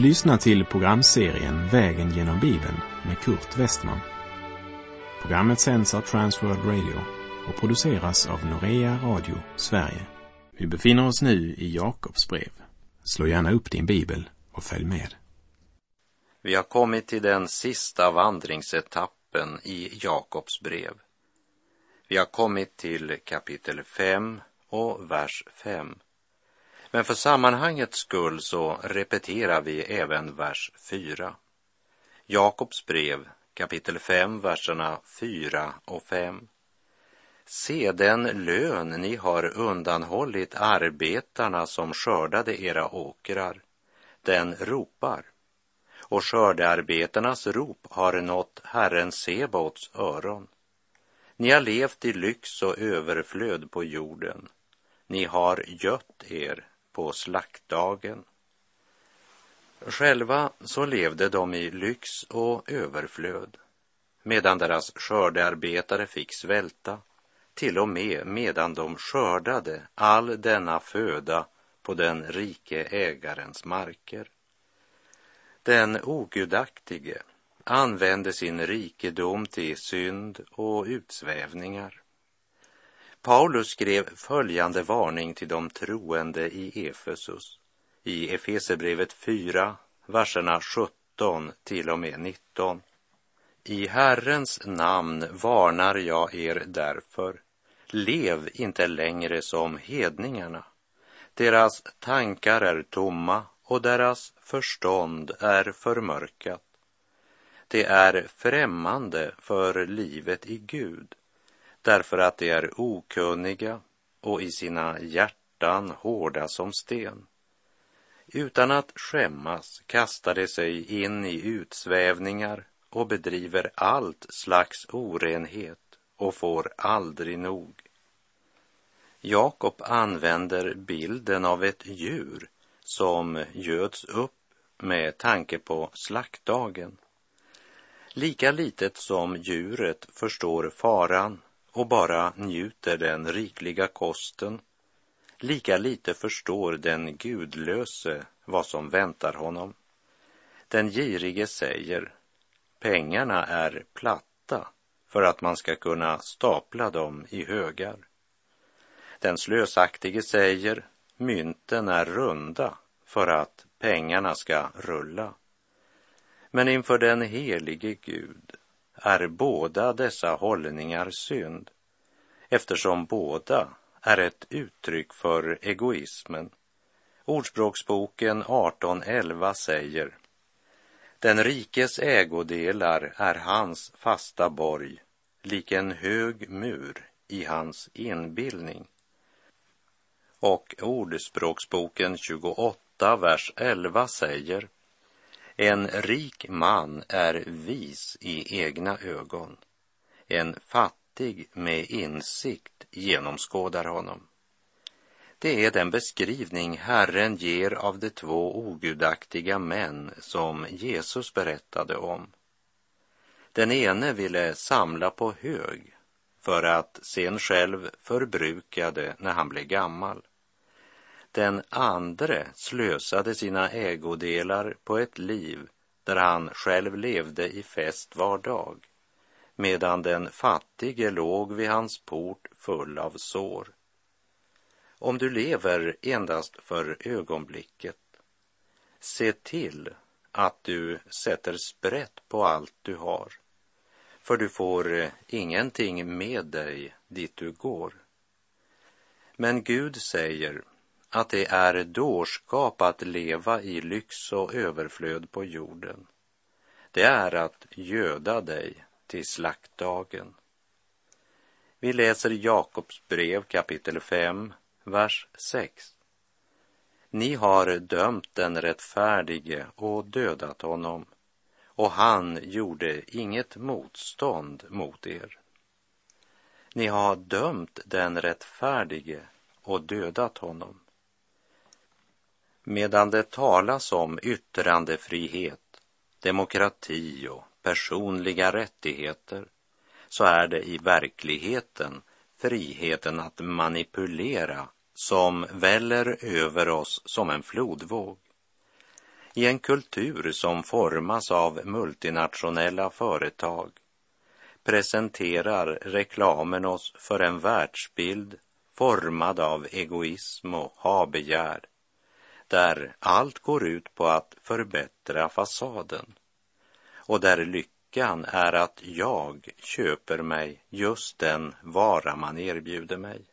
Du lyssnar till programserien Vägen genom Bibeln med Kurt Westman. Programmet sänds av Transworld Radio och produceras av Norea Radio Sverige. Vi befinner oss nu i Jakobs brev. Slå gärna upp din bibel och följ med. Vi har kommit till den sista vandringsetappen i Jakobs brev. Vi har kommit till kapitel 5 och vers 5. Men för sammanhangets skull så repeterar vi även vers 4. Jakobs brev kapitel 5, verserna 4 och 5. Se den lön ni har undanhållit arbetarna som skördade era åkrar, den ropar. Och skördearbetarnas rop har nått Herren Sebaots öron. Ni har levt i lyx och överflöd på jorden. Ni har gött er på slaktdagen. Själva så levde de i lyx och överflöd, medan deras skördearbetare fick svälta, till och med medan de skördade all denna föda på den rike ägarens marker. Den ogudaktige använde sin rikedom till synd och utsvävningar. Paulus skrev följande varning till de troende i Efesus i Efesebrevet 4, verserna 17 till och med 19. I Herrens namn varnar jag er därför. Lev inte längre som hedningarna. Deras tankar är tomma och deras förstånd är förmörkat. Det är främmande för livet i Gud därför att de är okunniga och i sina hjärtan hårda som sten. Utan att skämmas kastar de sig in i utsvävningar och bedriver allt slags orenhet och får aldrig nog. Jakob använder bilden av ett djur som göds upp med tanke på slaktdagen. Lika litet som djuret förstår faran och bara njuter den rikliga kosten, lika lite förstår den gudlöse vad som väntar honom. Den girige säger, pengarna är platta för att man ska kunna stapla dem i högar. Den slösaktige säger, mynten är runda för att pengarna ska rulla. Men inför den helige Gud är båda dessa hållningar synd, eftersom båda är ett uttryck för egoismen. Ordspråksboken 18.11 säger Den rikes ägodelar är hans fasta borg, lik en hög mur i hans inbildning. Och Ordspråksboken 28, vers 11 säger en rik man är vis i egna ögon. En fattig med insikt genomskådar honom. Det är den beskrivning Herren ger av de två ogudaktiga män som Jesus berättade om. Den ene ville samla på hög för att sen själv förbruka det när han blev gammal. Den andre slösade sina ägodelar på ett liv där han själv levde i fest var dag, medan den fattige låg vid hans port full av sår. Om du lever endast för ögonblicket, se till att du sätter sprätt på allt du har, för du får ingenting med dig dit du går. Men Gud säger att det är dårskap att leva i lyx och överflöd på jorden. Det är att göda dig till slaktdagen. Vi läser Jakobs brev kapitel 5, vers 6. Ni har dömt den rättfärdige och dödat honom, och han gjorde inget motstånd mot er. Ni har dömt den rättfärdige och dödat honom. Medan det talas om yttrandefrihet, demokrati och personliga rättigheter så är det i verkligheten friheten att manipulera som väller över oss som en flodvåg. I en kultur som formas av multinationella företag presenterar reklamen oss för en världsbild formad av egoism och habegär, där allt går ut på att förbättra fasaden och där lyckan är att jag köper mig just den vara man erbjuder mig.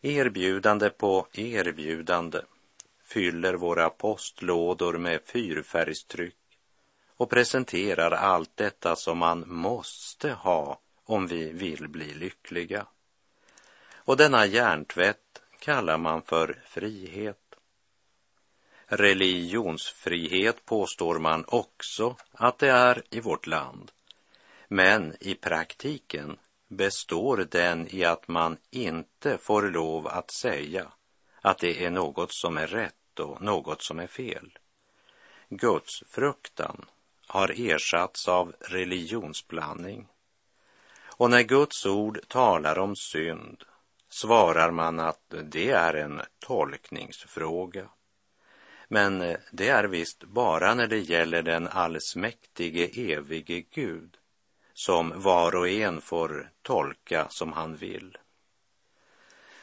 Erbjudande på erbjudande fyller våra postlådor med fyrfärgstryck och presenterar allt detta som man måste ha om vi vill bli lyckliga. Och denna hjärntvätt kallar man för frihet. Religionsfrihet påstår man också att det är i vårt land. Men i praktiken består den i att man inte får lov att säga att det är något som är rätt och något som är fel. Guds fruktan har ersatts av religionsblandning. Och när Guds ord talar om synd svarar man att det är en tolkningsfråga. Men eh, det är visst bara när det gäller den allsmäktige evige Gud som var och en får tolka som han vill.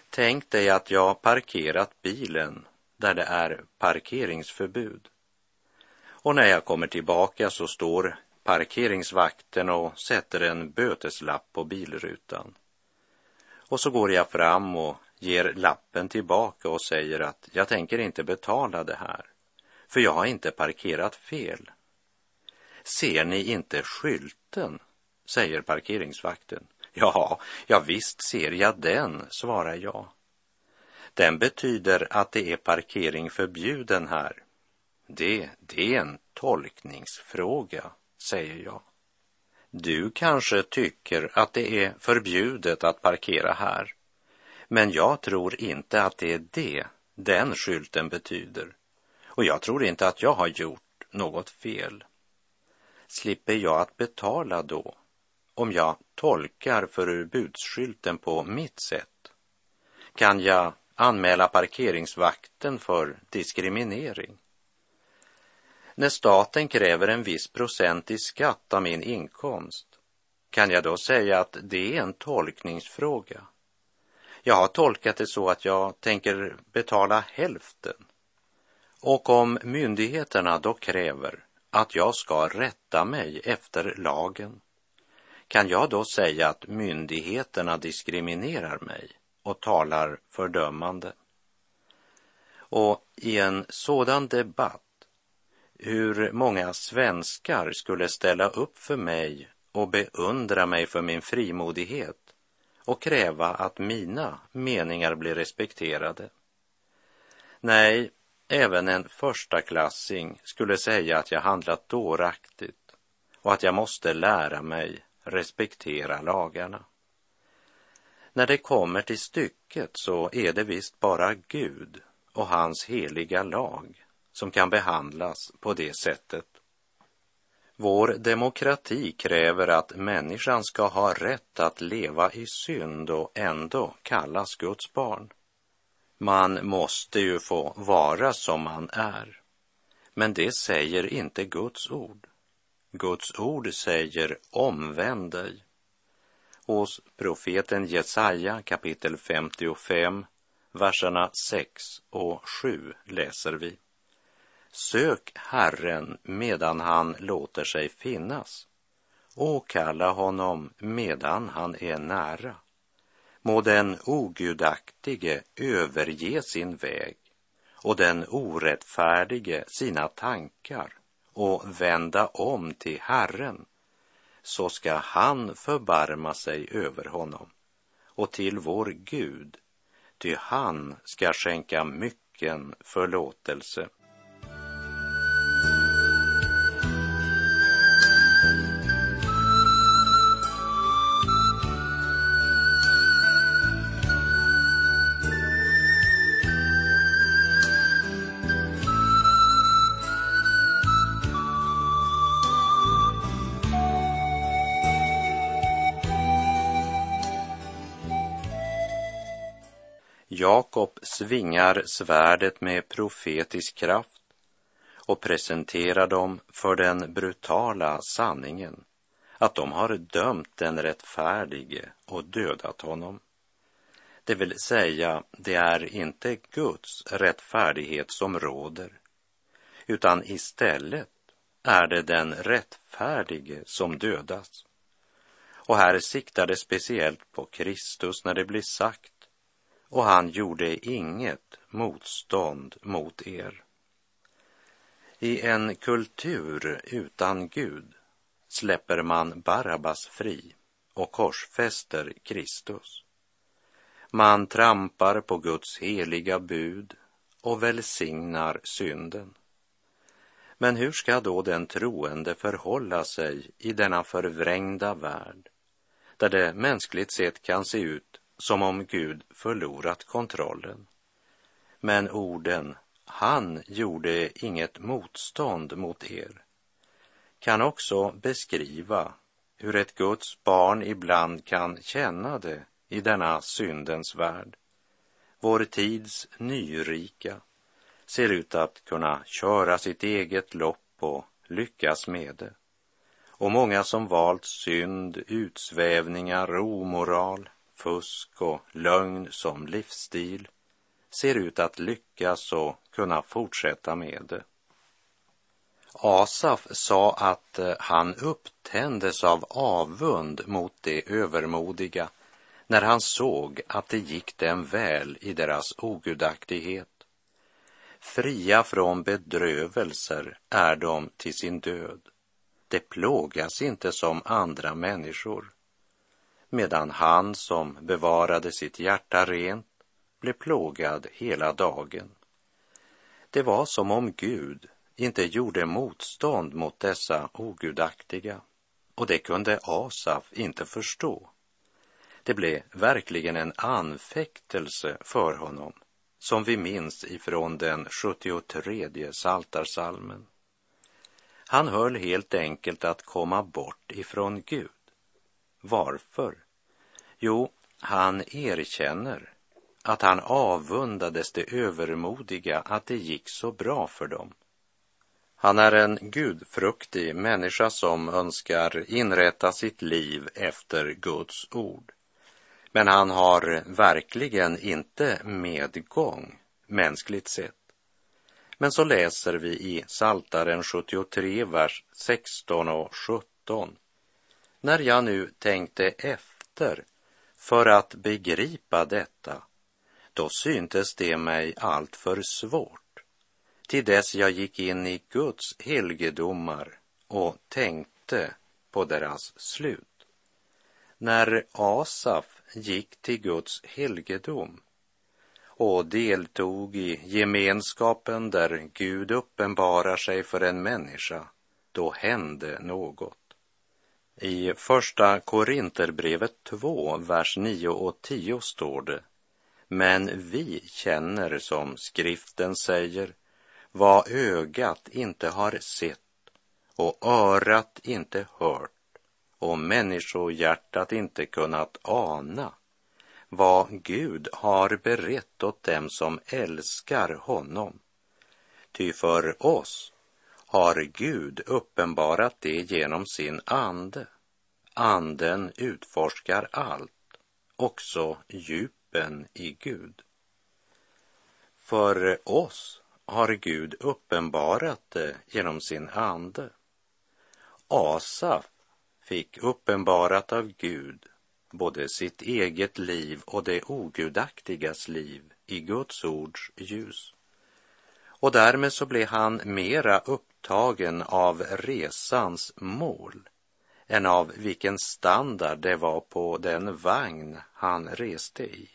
Tänk dig att jag parkerat bilen där det är parkeringsförbud. Och när jag kommer tillbaka så står parkeringsvakten och sätter en böteslapp på bilrutan. Och så går jag fram och ger lappen tillbaka och säger att jag tänker inte betala det här, för jag har inte parkerat fel. Ser ni inte skylten? säger parkeringsvakten. Ja, ja visst ser jag den, svarar jag. Den betyder att det är parkering förbjuden här. Det, det är en tolkningsfråga, säger jag. Du kanske tycker att det är förbjudet att parkera här. Men jag tror inte att det är det den skylten betyder. Och jag tror inte att jag har gjort något fel. Slipper jag att betala då om jag tolkar förbudsskylten på mitt sätt? Kan jag anmäla parkeringsvakten för diskriminering? När staten kräver en viss procent i skatt av min inkomst, kan jag då säga att det är en tolkningsfråga? Jag har tolkat det så att jag tänker betala hälften. Och om myndigheterna då kräver att jag ska rätta mig efter lagen, kan jag då säga att myndigheterna diskriminerar mig och talar fördömande? Och i en sådan debatt hur många svenskar skulle ställa upp för mig och beundra mig för min frimodighet och kräva att mina meningar blir respekterade. Nej, även en första klassing skulle säga att jag handlat dåraktigt och att jag måste lära mig respektera lagarna. När det kommer till stycket så är det visst bara Gud och hans heliga lag som kan behandlas på det sättet. Vår demokrati kräver att människan ska ha rätt att leva i synd och ändå kallas Guds barn. Man måste ju få vara som man är. Men det säger inte Guds ord. Guds ord säger omvänd dig. Hos profeten Jesaja kapitel 55, verserna 6 och 7 läser vi. Sök Herren medan han låter sig finnas. Åkalla honom medan han är nära. Må den ogudaktige överge sin väg och den orättfärdige sina tankar och vända om till Herren, så ska han förbarma sig över honom och till vår Gud, ty han ska skänka mycken förlåtelse. Jakob svingar svärdet med profetisk kraft och presenterar dem för den brutala sanningen att de har dömt den rättfärdige och dödat honom. Det vill säga, det är inte Guds rättfärdighet som råder, utan istället är det den rättfärdige som dödas. Och här siktar det speciellt på Kristus när det blir sagt, och han gjorde inget motstånd mot er. I en kultur utan Gud släpper man Barabbas fri och korsfäster Kristus. Man trampar på Guds heliga bud och välsignar synden. Men hur ska då den troende förhålla sig i denna förvrängda värld, där det mänskligt sett kan se ut som om Gud förlorat kontrollen? Men orden ”han gjorde inget motstånd mot er” kan också beskriva hur ett Guds barn ibland kan känna det i denna syndens värld. Vår tids nyrika ser ut att kunna köra sitt eget lopp och lyckas med det. Och många som valt synd, utsvävningar, omoral, fusk och lögn som livsstil ser ut att lyckas och kunna fortsätta med det. Asaf sa att eh, han upptändes av avund mot de övermodiga när han såg att det gick dem väl i deras ogudaktighet. Fria från bedrövelser är de till sin död. De plågas inte som andra människor, medan han som bevarade sitt hjärta rent blev plågad hela dagen. Det var som om Gud inte gjorde motstånd mot dessa ogudaktiga, och det kunde Asaf inte förstå. Det blev verkligen en anfäktelse för honom, som vi minns ifrån den 73 saltarsalmen. Han höll helt enkelt att komma bort ifrån Gud. Varför? Jo, han erkänner att han avundades det övermodiga att det gick så bra för dem. Han är en gudfruktig människa som önskar inrätta sitt liv efter Guds ord. Men han har verkligen inte medgång, mänskligt sett. Men så läser vi i Saltaren 73, vers 16 och 17. När jag nu tänkte efter för att begripa detta, då syntes det mig alltför svårt, till dess jag gick in i Guds helgedomar och tänkte på deras slut. När Asaf gick till Guds helgedom och deltog i gemenskapen där Gud uppenbarar sig för en människa, då hände något. I första Korinterbrevet 2, vers 9 och 10 står det Men vi känner, som skriften säger, vad ögat inte har sett och örat inte hört och människohjärtat inte kunnat ana vad Gud har berett åt dem som älskar honom. Ty för oss har Gud uppenbarat det genom sin ande. Anden utforskar allt, också djupen i Gud. För oss har Gud uppenbarat det genom sin ande. Asaf fick uppenbarat av Gud både sitt eget liv och det ogudaktigas liv i Guds ords ljus. Och därmed så blev han mera upptagen av resans mål än av vilken standard det var på den vagn han reste i.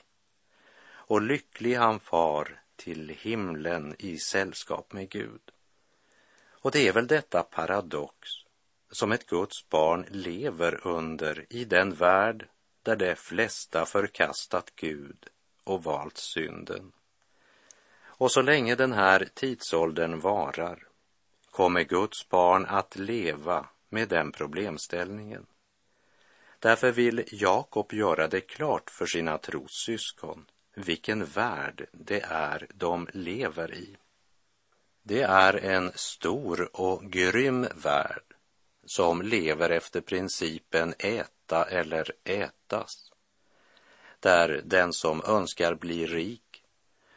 Och lycklig han far till himlen i sällskap med Gud. Och det är väl detta paradox som ett Guds barn lever under i den värld där de flesta förkastat Gud och valt synden. Och så länge den här tidsåldern varar kommer Guds barn att leva med den problemställningen. Därför vill Jakob göra det klart för sina trossyskon vilken värld det är de lever i. Det är en stor och grym värld som lever efter principen äta eller ätas. Där den som önskar bli rik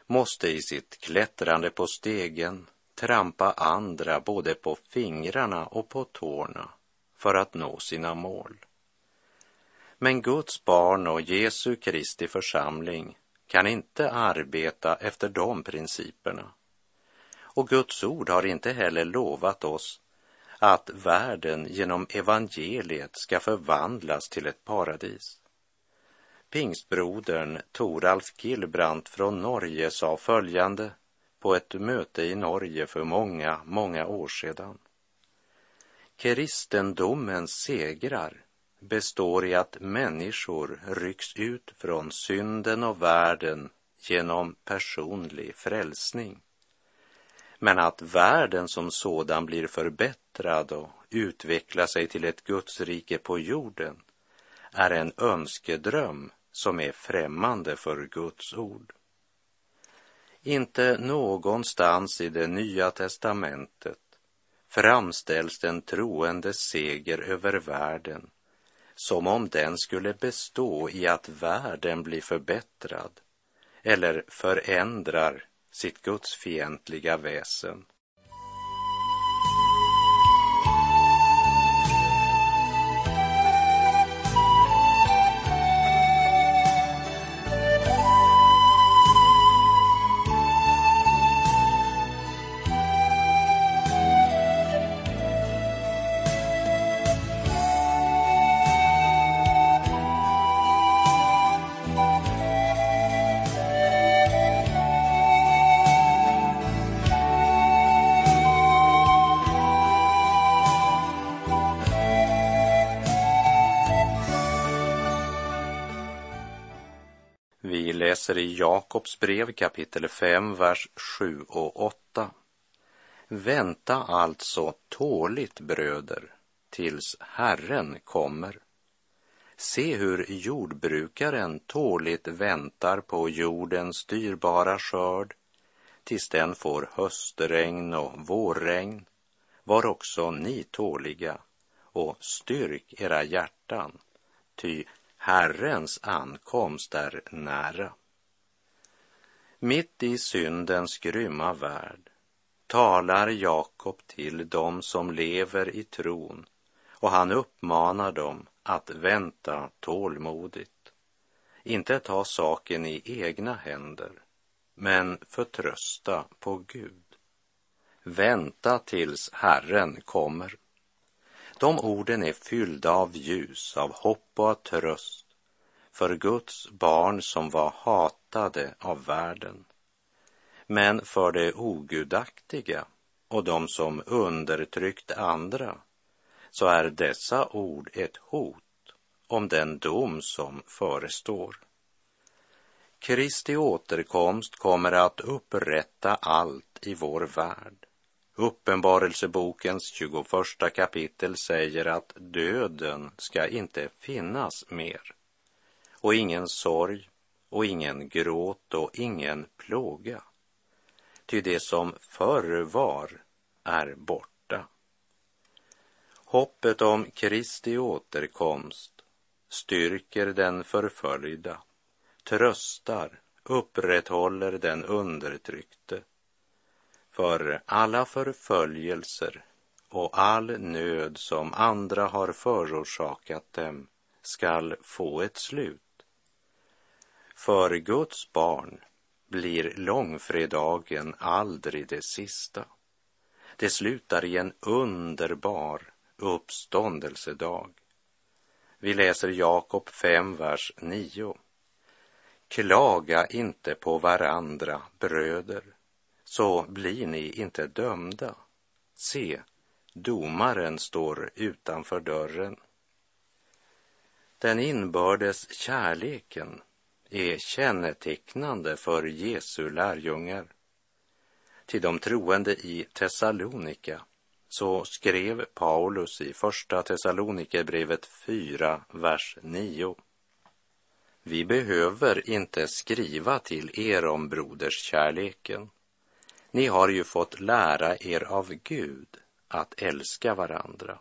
måste i sitt klättrande på stegen trampa andra både på fingrarna och på tårna för att nå sina mål. Men Guds barn och Jesu Kristi församling kan inte arbeta efter de principerna. Och Guds ord har inte heller lovat oss att världen genom evangeliet ska förvandlas till ett paradis. Pingstbrodern Toralf Gillbrandt från Norge sa följande på ett möte i Norge för många, många år sedan. Kristendomens segrar består i att människor rycks ut från synden och världen genom personlig frälsning. Men att världen som sådan blir förbättrad och utvecklar sig till ett Gudsrike på jorden är en önskedröm som är främmande för Guds ord. Inte någonstans i det nya testamentet framställs den troendes seger över världen som om den skulle bestå i att världen blir förbättrad eller förändrar sitt gudsfientliga väsen. Läser i Jakobs brev kapitel 5, vers 7 och 8. Vänta alltså tåligt, bröder, tills Herren kommer. Se hur jordbrukaren tåligt väntar på jordens dyrbara skörd tills den får höstregn och vårregn. Var också ni tåliga och styrk era hjärtan, ty Herrens ankomst är nära. Mitt i syndens grymma värld talar Jakob till dem som lever i tron och han uppmanar dem att vänta tålmodigt. Inte ta saken i egna händer, men förtrösta på Gud. Vänta tills Herren kommer. De orden är fyllda av ljus, av hopp och av tröst för Guds barn som var hatade av världen. Men för det ogudaktiga och de som undertryckt andra så är dessa ord ett hot om den dom som förestår. Kristi återkomst kommer att upprätta allt i vår värld. Uppenbarelsebokens 21 kapitel säger att döden ska inte finnas mer och ingen sorg och ingen gråt och ingen plåga. Ty det som förr var är borta. Hoppet om Kristi återkomst styrker den förföljda, tröstar, upprätthåller den undertryckte för alla förföljelser och all nöd som andra har förorsakat dem skall få ett slut. För Guds barn blir långfredagen aldrig det sista. Det slutar i en underbar uppståndelsedag. Vi läser Jakob 5, vers 9. Klaga inte på varandra, bröder, så blir ni inte dömda. Se, domaren står utanför dörren. Den inbördes kärleken är kännetecknande för Jesu lärjungar. Till de troende i Thessalonika så skrev Paulus i Första Thessalonikerbrevet 4, vers 9. Vi behöver inte skriva till er om broderskärleken Ni har ju fått lära er av Gud att älska varandra.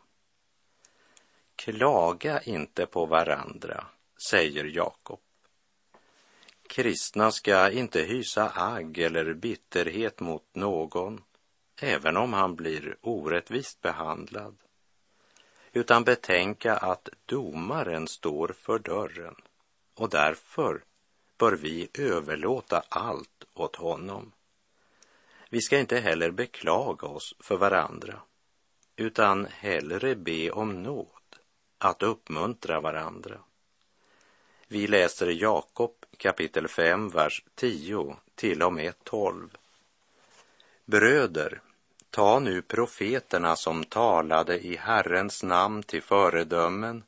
Klaga inte på varandra, säger Jakob. Kristna ska inte hysa agg eller bitterhet mot någon, även om han blir orättvist behandlad, utan betänka att domaren står för dörren och därför bör vi överlåta allt åt honom. Vi ska inte heller beklaga oss för varandra, utan hellre be om nåd att uppmuntra varandra. Vi läser Jakob kapitel 5, vers 10 till och med 12. Bröder, ta nu profeterna som talade i Herrens namn till föredömen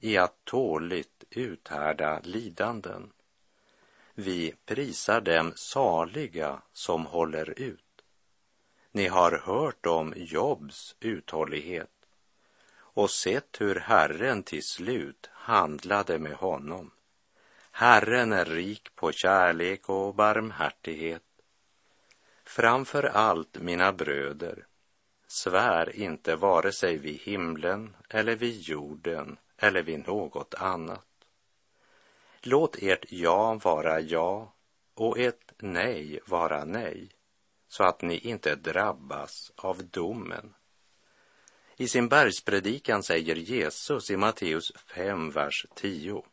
i att tåligt uthärda lidanden. Vi prisar dem saliga som håller ut. Ni har hört om Jobs uthållighet och sett hur Herren till slut handlade med honom. Herren är rik på kärlek och barmhärtighet. Framför allt, mina bröder, svär inte vare sig vid himlen eller vid jorden eller vid något annat. Låt ert ja vara ja och ett nej vara nej, så att ni inte drabbas av domen. I sin bergspredikan säger Jesus i Matteus 5, vers 10.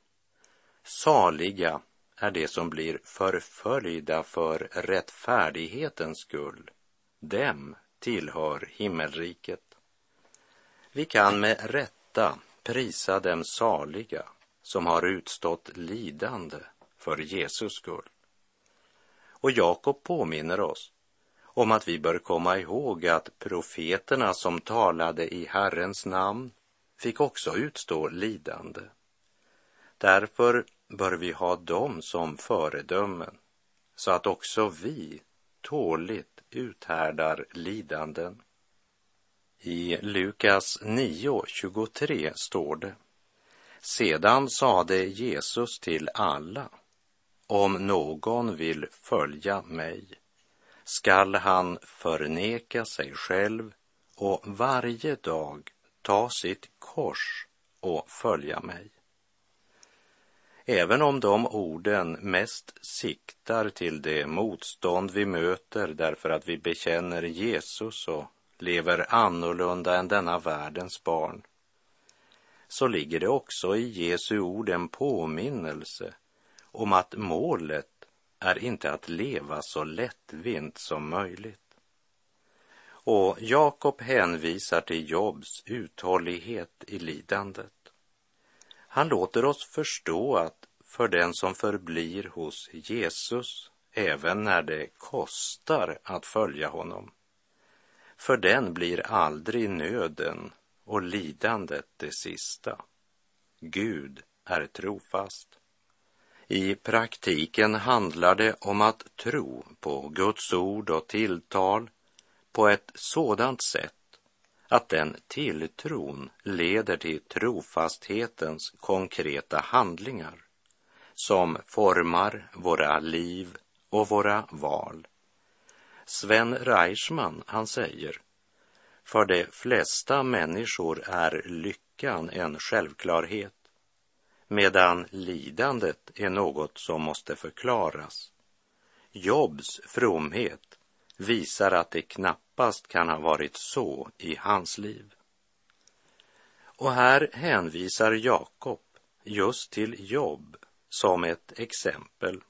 Saliga är de som blir förföljda för rättfärdighetens skull. Dem tillhör himmelriket. Vi kan med rätta prisa dem saliga som har utstått lidande för Jesus skull. Och Jakob påminner oss om att vi bör komma ihåg att profeterna som talade i Herrens namn fick också utstå lidande. Därför bör vi ha dem som föredömen så att också vi tåligt uthärdar lidanden. I Lukas 9.23 står det Sedan sade Jesus till alla Om någon vill följa mig skall han förneka sig själv och varje dag ta sitt kors och följa mig. Även om de orden mest siktar till det motstånd vi möter därför att vi bekänner Jesus och lever annorlunda än denna världens barn, så ligger det också i Jesu ord en påminnelse om att målet är inte att leva så lättvint som möjligt. Och Jakob hänvisar till Jobs uthållighet i lidandet. Han låter oss förstå att för den som förblir hos Jesus, även när det kostar att följa honom, för den blir aldrig nöden och lidandet det sista. Gud är trofast. I praktiken handlar det om att tro på Guds ord och tilltal på ett sådant sätt att den tilltron leder till trofasthetens konkreta handlingar som formar våra liv och våra val. Sven Reichman, han säger, för de flesta människor är lyckan en självklarhet medan lidandet är något som måste förklaras. Jobs fromhet visar att det knappt knappast kan ha varit så i hans liv. Och här hänvisar Jakob just till jobb som ett exempel.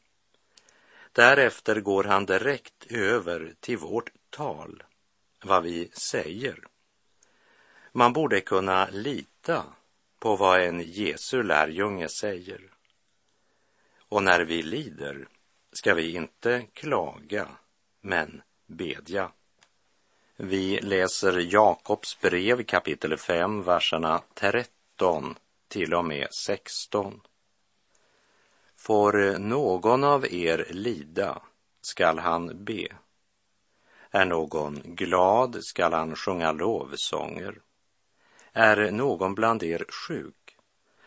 Därefter går han direkt över till vårt tal, vad vi säger. Man borde kunna lita på vad en Jesu lärjunge säger. Och när vi lider ska vi inte klaga, men bedja. Vi läser Jakobs brev kapitel 5, verserna 13 till och med 16. Får någon av er lida skall han be. Är någon glad skall han sjunga lovsånger. Är någon bland er sjuk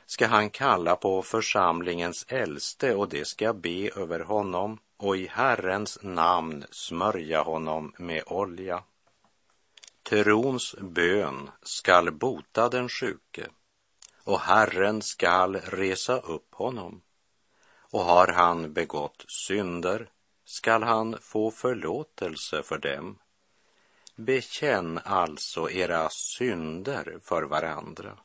ska han kalla på församlingens äldste och det ska be över honom och i Herrens namn smörja honom med olja. Trons bön skall bota den sjuke och Herren skall resa upp honom. Och har han begått synder skall han få förlåtelse för dem. Bekänn alltså era synder för varandra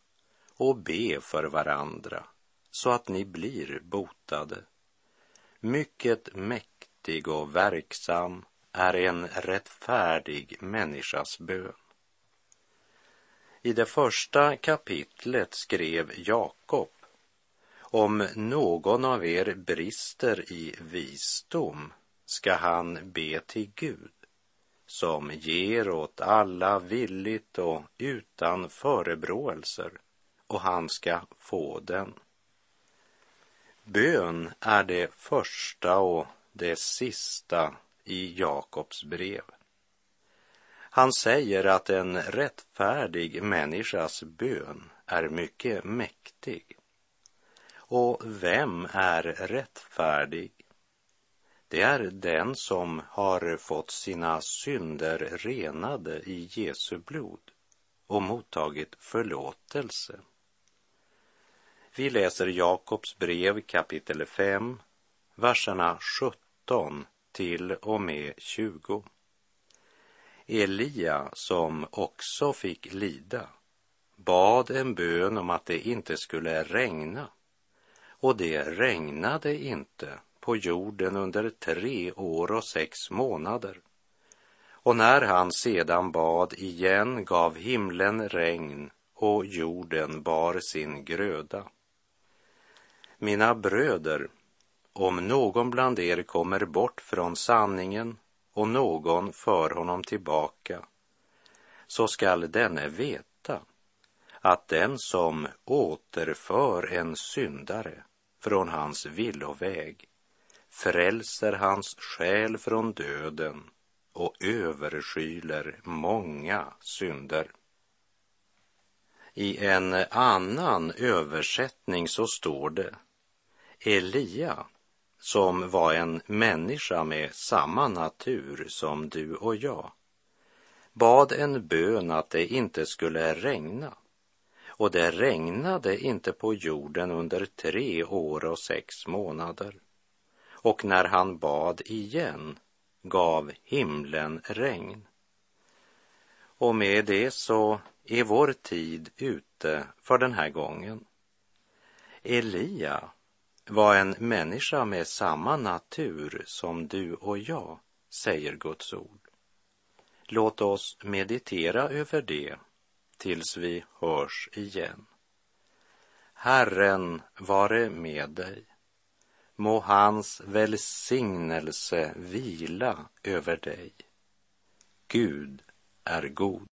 och be för varandra så att ni blir botade. Mycket mäktig och verksam är en rättfärdig människas bön. I det första kapitlet skrev Jakob om någon av er brister i visdom ska han be till Gud som ger åt alla villigt och utan förebråelser och han ska få den. Bön är det första och det sista i Jakobs brev. Han säger att en rättfärdig människas bön är mycket mäktig. Och vem är rättfärdig? Det är den som har fått sina synder renade i Jesu blod och mottagit förlåtelse. Vi läser Jakobs brev kapitel 5, verserna 17 till och med 20. Elia, som också fick lida, bad en bön om att det inte skulle regna. Och det regnade inte på jorden under tre år och sex månader. Och när han sedan bad igen gav himlen regn och jorden bar sin gröda. Mina bröder, om någon bland er kommer bort från sanningen och någon för honom tillbaka, så skall denne veta att den som återför en syndare från hans villoväg frälser hans själ från döden och överskyler många synder. I en annan översättning så står det Elia, som var en människa med samma natur som du och jag, bad en bön att det inte skulle regna. Och det regnade inte på jorden under tre år och sex månader. Och när han bad igen gav himlen regn. Och med det så är vår tid ute för den här gången. Elia var en människa med samma natur som du och jag, säger Guds ord. Låt oss meditera över det tills vi hörs igen. Herren vare med dig. Må hans välsignelse vila över dig. Gud är god.